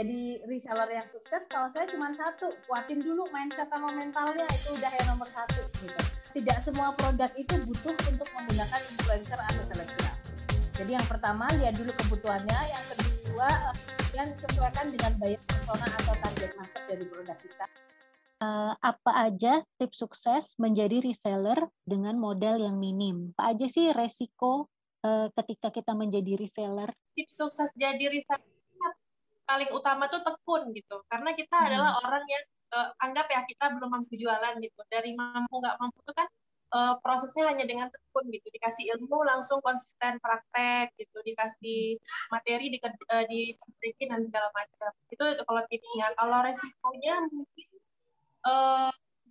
menjadi reseller yang sukses, kalau saya cuma satu, kuatin dulu mindset sama mentalnya itu udah yang nomor satu gitu. Tidak semua produk itu butuh untuk menggunakan influencer atau selebgram. Jadi yang pertama lihat dulu kebutuhannya, yang kedua kemudian sesuaikan dengan buyer persona atau target market dari produk kita. Uh, apa aja tips sukses menjadi reseller dengan modal yang minim? Apa aja sih resiko uh, ketika kita menjadi reseller? Tips sukses jadi reseller paling utama tuh tekun gitu. Karena kita hmm. adalah orang yang uh, anggap ya kita belum mampu jualan gitu. Dari mampu nggak mampu itu kan uh, prosesnya hanya dengan tekun gitu. Dikasih ilmu langsung konsisten praktek gitu. Dikasih materi di uh, di dan segala macam. Itu kalau tipsnya. Kalau resikonya mungkin uh,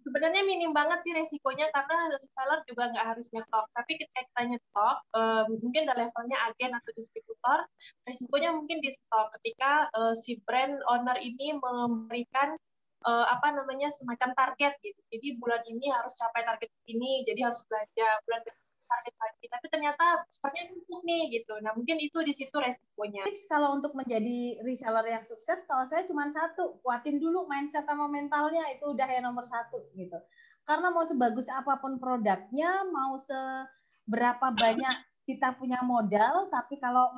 sebenarnya minim banget sih resikonya karena reseller juga nggak harus nyetok. Tapi ketika kita nyetok uh, mungkin ada levelnya agen atau distributor resikonya mungkin di stok. Ketika uh, si brand owner ini memberikan uh, apa namanya semacam target gitu. Jadi bulan ini harus capai target ini jadi harus belanja. Bulan target lagi. Tapi ternyata stoknya numpuk nih gitu. Nah mungkin itu di situ resikonya. Tips kalau untuk menjadi reseller yang sukses kalau saya cuma satu kuatin dulu mindset sama mentalnya itu udah yang nomor satu gitu. Karena mau sebagus apa pun produknya mau seberapa banyak kita punya modal tapi kalau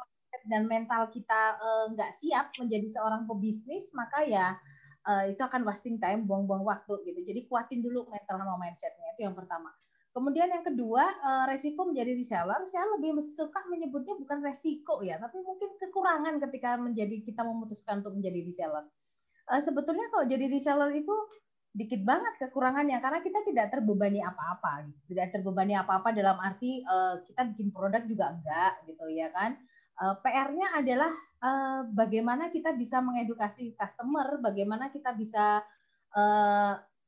dan mental kita eh, nggak uh, siap menjadi seorang pebisnis maka ya uh, itu akan wasting time buang-buang waktu gitu. Jadi kuatin dulu mental sama mindsetnya itu yang pertama Kemudian yang kedua, eh, resiko menjadi reseller, saya lebih suka menyebutnya bukan resiko ya, tapi mungkin kekurangan ketika menjadi kita memutuskan untuk menjadi reseller. Eh, sebetulnya kalau jadi reseller itu dikit banget kekurangannya karena kita tidak terbebani apa-apa, gitu. tidak terbebani apa-apa dalam arti eh, kita bikin produk juga enggak gitu ya kan. PR-nya adalah bagaimana kita bisa mengedukasi customer, bagaimana kita bisa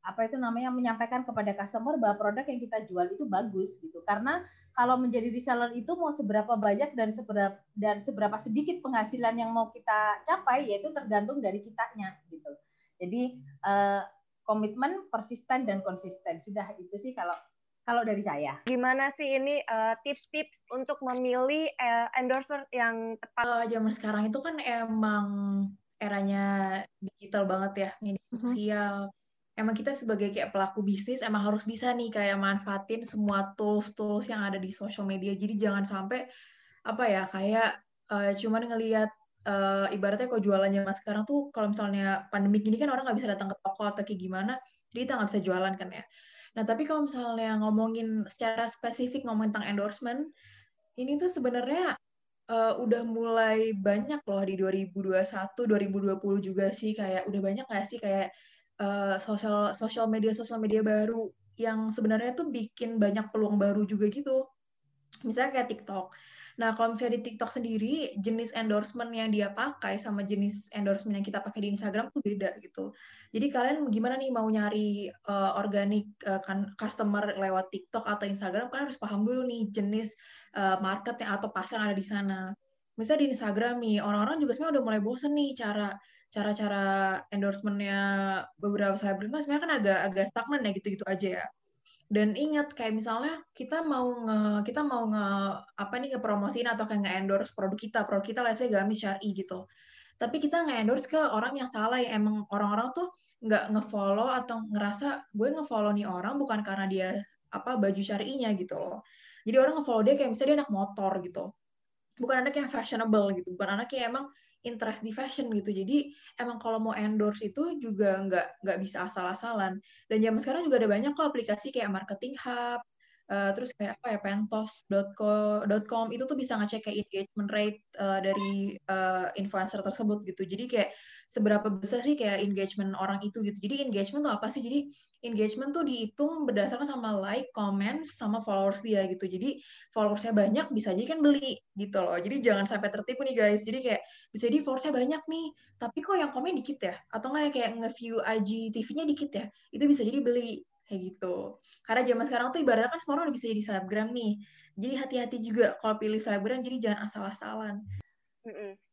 apa itu namanya menyampaikan kepada customer bahwa produk yang kita jual itu bagus gitu karena kalau menjadi reseller itu mau seberapa banyak dan seberapa dan seberapa sedikit penghasilan yang mau kita capai yaitu tergantung dari kitanya gitu jadi uh, komitmen persisten dan konsisten sudah itu sih kalau kalau dari saya. Gimana sih ini uh, tips-tips untuk memilih uh, endorser yang tepat? Uh, zaman sekarang itu kan emang eranya digital banget ya, media mhm. sosial, emang kita sebagai kayak pelaku bisnis emang harus bisa nih kayak manfaatin semua tools-tools yang ada di social media. Jadi jangan sampai apa ya kayak uh, cuman ngelihat uh, ibaratnya kok jualan zaman sekarang tuh kalau misalnya pandemi gini kan orang nggak bisa datang ke toko atau kayak gimana, jadi kita nggak bisa jualan kan ya. Nah tapi kalau misalnya ngomongin secara spesifik ngomongin tentang endorsement, ini tuh sebenarnya uh, udah mulai banyak loh di 2021, 2020 juga sih kayak udah banyak nggak sih kayak uh, sosial sosial media sosial media baru yang sebenarnya tuh bikin banyak peluang baru juga gitu. Misalnya kayak TikTok. Nah, kalau misalnya di TikTok sendiri, jenis endorsement yang dia pakai sama jenis endorsement yang kita pakai di Instagram tuh beda gitu. Jadi kalian gimana nih mau nyari uh, organik uh, kan customer lewat TikTok atau Instagram, kalian harus paham dulu nih jenis uh, market atau pasar yang ada di sana. Misalnya di Instagram nih, orang-orang juga sebenarnya udah mulai bosen nih cara cara-cara endorsementnya beberapa selebritas sebenarnya kan agak agak stagnan ya gitu-gitu aja ya. Dan ingat kayak misalnya kita mau nge kita mau nge apa nih ngepromosiin atau kayak nge-endorse produk kita, produk kita lah saya gamis syari gitu. Tapi kita nge-endorse ke orang yang salah yang emang orang-orang tuh nggak nge-follow atau ngerasa gue nge-follow nih orang bukan karena dia apa baju syari'inya gitu loh. Jadi orang nge-follow dia kayak misalnya dia anak motor gitu. Bukan anak yang fashionable gitu, bukan anak yang emang interest di fashion gitu. Jadi emang kalau mau endorse itu juga nggak nggak bisa asal-asalan. Dan zaman sekarang juga ada banyak kok aplikasi kayak Marketing Hub, uh, terus kayak apa ya pentos.com itu tuh bisa ngecek kayak engagement rate uh, dari uh, influencer tersebut gitu. Jadi kayak seberapa besar sih kayak engagement orang itu gitu. Jadi engagement tuh apa sih? Jadi engagement tuh dihitung berdasarkan sama like, comment, sama followers dia gitu. Jadi followersnya banyak bisa aja kan beli gitu loh. Jadi jangan sampai tertipu nih guys. Jadi kayak bisa jadi followersnya banyak nih, tapi kok yang komen dikit ya? Atau nggak kayak nge-view IGTV-nya dikit ya? Itu bisa jadi beli kayak gitu. Karena zaman sekarang tuh ibaratnya kan semua orang udah bisa jadi selebgram nih. Jadi hati-hati juga kalau pilih selebgram, jadi jangan asal-asalan.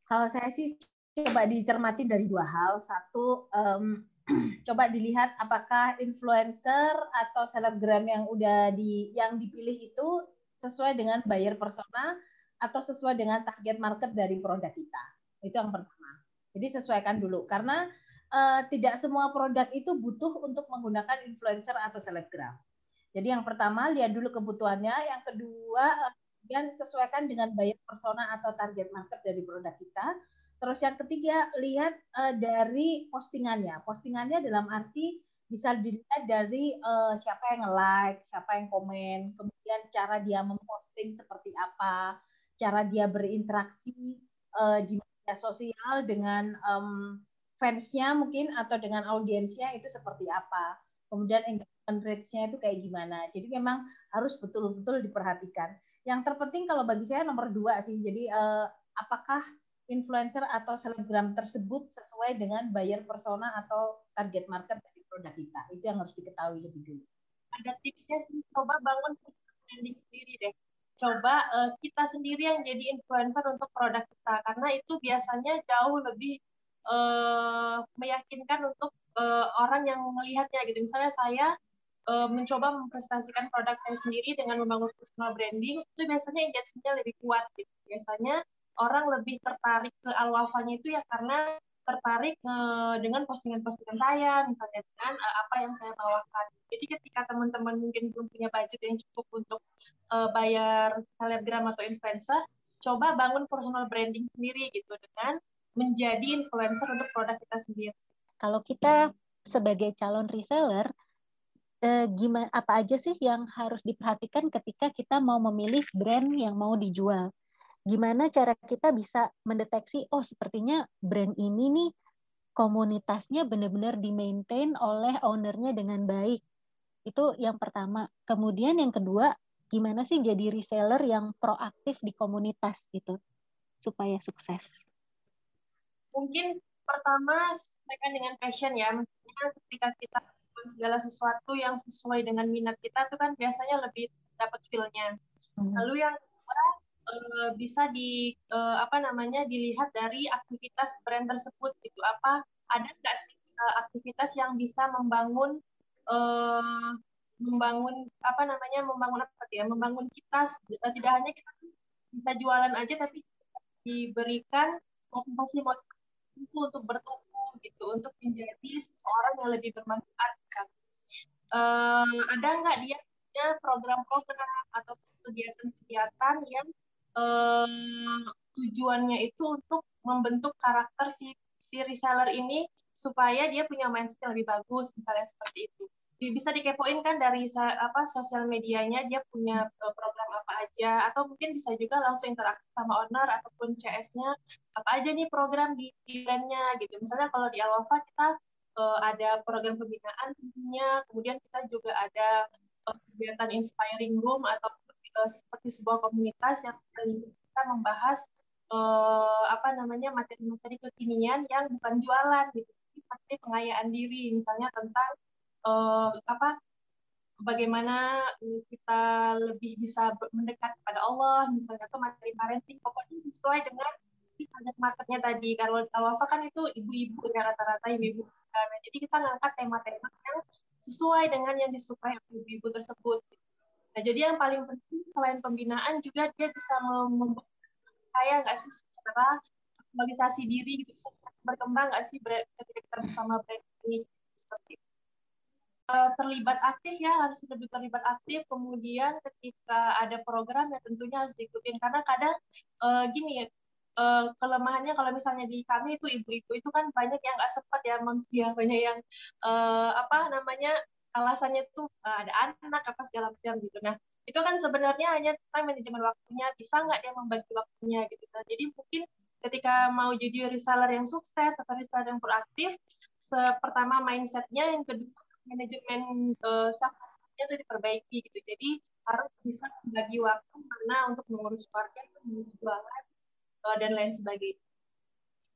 Kalau saya sih coba dicermati dari dua hal. Satu, um, coba dilihat apakah influencer atau selebgram yang udah di yang dipilih itu sesuai dengan buyer persona atau sesuai dengan target market dari produk kita. Itu yang pertama. Jadi sesuaikan dulu karena uh, tidak semua produk itu butuh untuk menggunakan influencer atau selebgram. Jadi yang pertama lihat dulu kebutuhannya, yang kedua kemudian sesuaikan dengan buyer persona atau target market dari produk kita. Terus yang ketiga lihat uh, dari postingannya. Postingannya dalam arti bisa dilihat dari uh, siapa yang like, siapa yang komen, kemudian cara dia memposting seperti apa, cara dia berinteraksi uh, di media sosial dengan um, fansnya mungkin atau dengan audiensnya itu seperti apa. Kemudian engagement rate-nya itu kayak gimana. Jadi memang harus betul-betul diperhatikan. Yang terpenting kalau bagi saya nomor dua sih. Jadi uh, apakah influencer atau selebgram tersebut sesuai dengan buyer persona atau target market dari produk kita. Itu yang harus diketahui lebih dulu. Ada tipsnya sih, coba bangun branding sendiri deh coba uh, kita sendiri yang jadi influencer untuk produk kita karena itu biasanya jauh lebih uh, meyakinkan untuk uh, orang yang melihatnya gitu misalnya saya uh, mencoba mempresentasikan produk saya sendiri dengan membangun personal branding itu biasanya engagementnya lebih kuat gitu biasanya orang lebih tertarik ke alwafanya itu ya karena tertarik uh, dengan postingan-postingan saya, misalnya dengan uh, apa yang saya bawakan. Jadi ketika teman-teman mungkin belum punya budget yang cukup untuk uh, bayar selebgram atau influencer, coba bangun personal branding sendiri gitu dengan menjadi influencer untuk produk kita sendiri. Kalau kita sebagai calon reseller, eh, gimana apa aja sih yang harus diperhatikan ketika kita mau memilih brand yang mau dijual? gimana cara kita bisa mendeteksi oh sepertinya brand ini nih komunitasnya benar-benar di-maintain oleh ownernya dengan baik. Itu yang pertama. Kemudian yang kedua, gimana sih jadi reseller yang proaktif di komunitas gitu supaya sukses? Mungkin pertama sesuaikan dengan passion ya. Maksudnya ketika kita segala sesuatu yang sesuai dengan minat kita itu kan biasanya lebih dapat feel-nya. Hmm. Lalu yang kedua uh, bisa di uh, apa namanya dilihat dari aktivitas brand tersebut gitu apa ada nggak sih uh, aktivitas yang bisa membangun membangun apa namanya membangun apa ya membangun kita tidak hanya kita bisa jualan aja tapi diberikan motivasi motivasi untuk bertumbuh gitu untuk menjadi seseorang yang lebih bermanfaat kan. uh, ada nggak dia punya program-program atau kegiatan-kegiatan yang um, tujuannya itu untuk membentuk karakter si si reseller ini supaya dia punya mindset yang lebih bagus misalnya seperti itu bisa dikepoin kan dari apa sosial medianya dia punya eh, program apa aja atau mungkin bisa juga langsung interaksi sama owner ataupun CS-nya apa aja nih program di brandnya gitu. Misalnya kalau di Alwafa kita uh, ada program pembinaan tentunya kemudian kita juga ada uh, kegiatan inspiring room atau seperti sebuah komunitas yang kita membahas apa namanya materi-materi kekinian yang bukan jualan gitu, tapi pengayaan diri, misalnya tentang uh, apa bagaimana kita lebih bisa mendekat kepada Allah, misalnya atau materi parenting, pokoknya sesuai dengan si target marketnya tadi. Kalau Alwafa kan itu ibu-ibu ya rata-rata ibu-ibu. Nah, jadi kita ngangkat tema-tema yang sesuai dengan yang disukai ibu-ibu tersebut. Nah, jadi yang paling penting selain pembinaan juga dia bisa membuat saya nggak sih secara aktualisasi diri gitu berkembang nggak sih ketika kita bersama brand ini seperti itu. Uh, terlibat aktif ya harus lebih terlibat aktif kemudian ketika ada program ya tentunya harus diikutin karena kadang uh, gini ya uh, kelemahannya kalau misalnya di kami itu ibu-ibu itu kan banyak yang nggak sempat ya manusia banyak yang uh, apa namanya alasannya tuh uh, ada anak apa segala macam gitu. Nah itu kan sebenarnya hanya tentang manajemen waktunya bisa nggak dia membagi waktunya gitu. Nah jadi mungkin ketika mau jadi reseller yang sukses atau reseller yang proaktif, pertama mindsetnya, yang kedua manajemen uh, itu diperbaiki gitu. Jadi harus bisa membagi waktu mana untuk mengurus keluarga, mengurus jualan uh, dan lain sebagainya.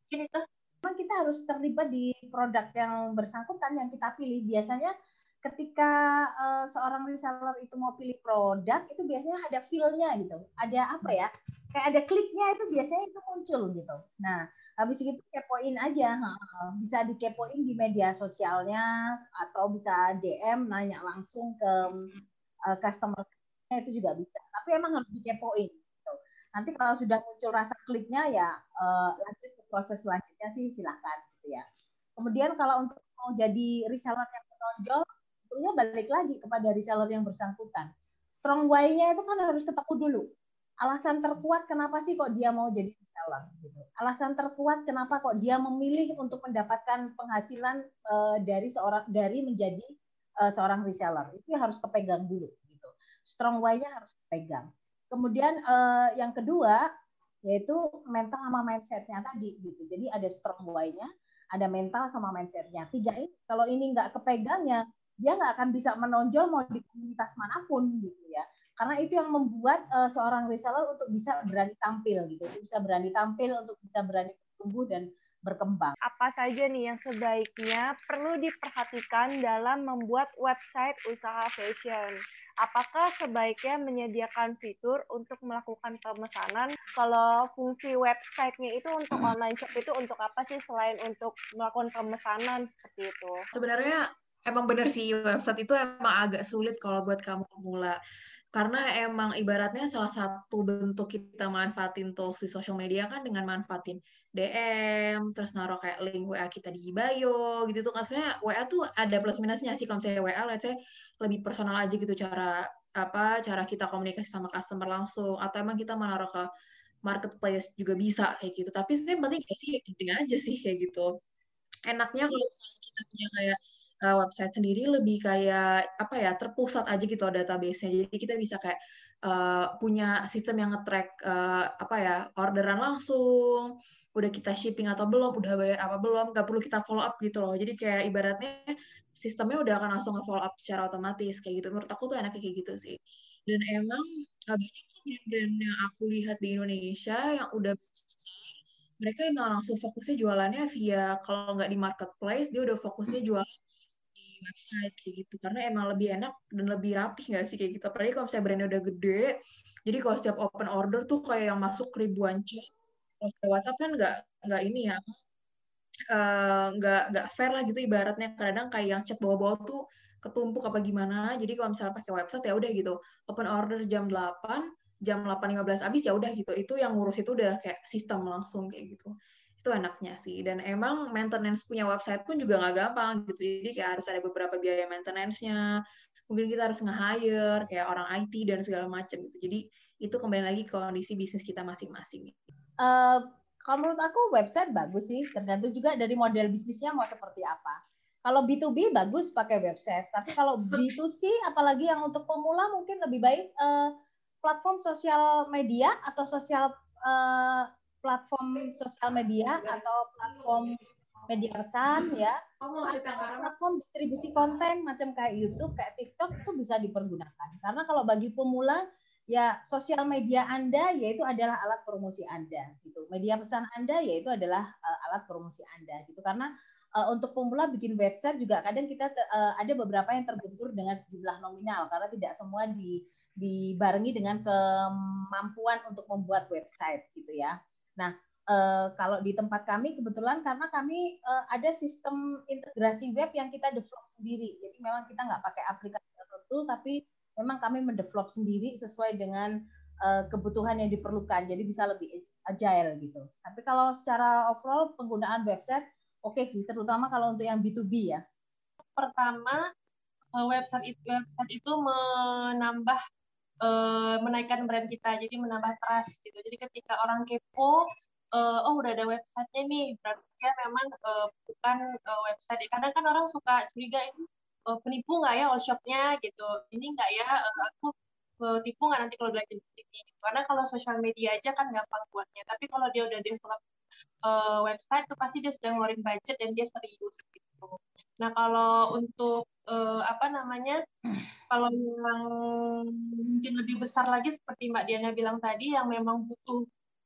Mungkin itu. Memang kita harus terlibat di produk yang bersangkutan yang kita pilih. Biasanya ketika uh, seorang reseller itu mau pilih produk itu biasanya ada feel-nya gitu ada apa ya kayak ada kliknya itu biasanya itu muncul gitu nah habis itu kepoin aja bisa dikepoin di media sosialnya atau bisa DM nanya langsung ke uh, customer itu juga bisa tapi emang harus dikepoin gitu. nanti kalau sudah muncul rasa kliknya ya uh, lanjut ke proses selanjutnya sih silahkan gitu ya. Kemudian kalau untuk mau jadi reseller yang menonjol, tentunya balik lagi kepada reseller yang bersangkutan. Strong why-nya itu kan harus ketemu dulu. Alasan terkuat kenapa sih kok dia mau jadi reseller gitu. Alasan terkuat kenapa kok dia memilih untuk mendapatkan penghasilan uh, dari seorang dari menjadi uh, seorang reseller. Itu harus kepegang dulu gitu. Strong why-nya harus kepegang. Kemudian uh, yang kedua yaitu mental sama mindsetnya tadi gitu. Jadi ada strong why-nya, ada mental sama mindsetnya. Tiga ini kalau ini nggak kepegang ya dia nggak akan bisa menonjol mau di komunitas mana pun gitu ya. Karena itu yang membuat uh, seorang reseller untuk bisa berani tampil gitu, bisa berani tampil untuk bisa berani tumbuh dan berkembang. Apa saja nih yang sebaiknya perlu diperhatikan dalam membuat website usaha fashion? Apakah sebaiknya menyediakan fitur untuk melakukan pemesanan? Kalau fungsi websitenya itu untuk online shop itu untuk apa sih selain untuk melakukan pemesanan seperti itu? Sebenarnya emang benar sih website itu emang agak sulit kalau buat kamu pemula karena emang ibaratnya salah satu bentuk kita manfaatin tools di social media kan dengan manfaatin DM, terus naruh kayak link WA kita di bio gitu tuh. Kan sebenarnya WA tuh ada plus minusnya sih. Kalau misalnya WA let's say lebih personal aja gitu cara apa cara kita komunikasi sama customer langsung. Atau emang kita menaruh ke marketplace juga bisa kayak gitu. Tapi sebenarnya penting sih penting aja sih kayak gitu. Enaknya kalau misalnya kita punya kayak uh, website sendiri lebih kayak apa ya terpusat aja gitu database-nya. Jadi kita bisa kayak uh, punya sistem yang nge-track uh, apa ya orderan langsung, udah kita shipping atau belum, udah bayar apa belum, nggak perlu kita follow up gitu loh. Jadi kayak ibaratnya sistemnya udah akan langsung nge-follow up secara otomatis kayak gitu. Menurut aku tuh enaknya kayak gitu sih. Dan emang banyak brand-brand yang aku lihat di Indonesia yang udah mereka emang langsung fokusnya jualannya via kalau nggak di marketplace dia udah fokusnya jualan website kayak gitu. Karena emang lebih enak dan lebih rapi nggak sih kayak gitu? Apalagi kalau misalnya brandnya udah gede. Jadi kalau setiap open order tuh kayak yang masuk ribuan chat. Kalau WhatsApp kan nggak nggak ini ya eh, nggak uh, nggak fair lah gitu ibaratnya. Kadang kayak yang chat bawa-bawa tuh ketumpuk apa gimana. Jadi kalau misalnya pakai website ya udah gitu. Open order jam 8 jam 8.15 habis ya udah gitu. Itu yang ngurus itu udah kayak sistem langsung kayak gitu itu enaknya sih. Dan emang maintenance punya website pun juga nggak gampang gitu. Jadi kayak harus ada beberapa biaya maintenance-nya. Mungkin kita harus nge-hire kayak orang IT dan segala macam gitu. Jadi itu kembali lagi ke kondisi bisnis kita masing-masing. Uh, kalau menurut aku website bagus sih. Tergantung juga dari model bisnisnya mau seperti apa. Kalau B2B bagus pakai website. Tapi kalau B2C apalagi yang untuk pemula mungkin lebih baik uh, platform sosial media atau sosial uh, platform sosial media atau platform media pesan ya. Platform distribusi konten macam kayak YouTube kayak TikTok itu bisa dipergunakan. Karena kalau bagi pemula ya sosial media Anda yaitu adalah alat promosi Anda gitu. Media pesan Anda yaitu adalah uh, alat promosi Anda gitu. Karena uh, untuk pemula bikin website juga kadang kita uh, ada beberapa yang terbentur dengan sejumlah nominal karena tidak semua di dibarengi dengan kemampuan untuk membuat website gitu ya Nah, Uh, kalau di tempat kami kebetulan karena kami uh, ada sistem integrasi web yang kita develop sendiri. Jadi memang kita nggak pakai aplikasi tertentu, tapi memang kami mendevelop sendiri sesuai dengan uh, kebutuhan yang diperlukan. Jadi bisa lebih agile gitu. Tapi kalau secara overall penggunaan website oke okay sih, terutama kalau untuk yang B2B ya. Pertama website itu website itu menambah menaikkan brand kita, jadi menambah trust gitu. Jadi ketika orang kepo uh, oh udah ada websitenya nih berarti ya memang uh, bukan uh, website kadang kan orang suka curiga ini uh, penipu nggak ya all shopnya? gitu. Ini nggak ya? Uh, aku uh, tipu nggak nanti kalau belajar di sini? Karena kalau sosial media aja kan gampang buatnya. Tapi kalau dia udah develop uh, website tuh pasti dia sudah ngeluarin budget dan dia serius gitu. Nah kalau untuk uh, apa namanya kalau yang mungkin lebih besar lagi seperti Mbak Diana bilang tadi yang memang butuh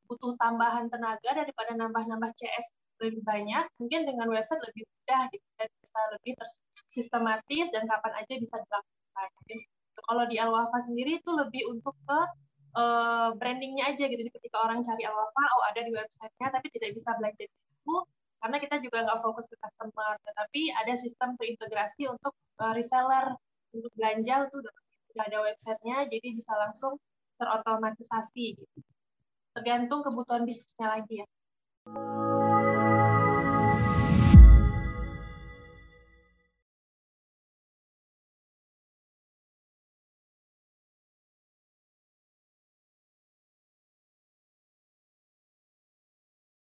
butuh tambahan tenaga daripada nambah-nambah CS lebih banyak, mungkin dengan website lebih mudah gitu dan bisa lebih sistematis dan kapan aja bisa dilakukan. Kalau di Alwafa sendiri itu lebih untuk ke uh, brandingnya aja gitu. Jadi ketika orang cari Alwafa, oh ada di websitenya, tapi tidak bisa belanja di situ karena kita juga nggak fokus ke customer, tetapi ada sistem terintegrasi untuk uh, reseller untuk belanja itu udah ada websitenya, jadi bisa langsung terotomatisasi gitu tergantung kebutuhan bisnisnya lagi ya.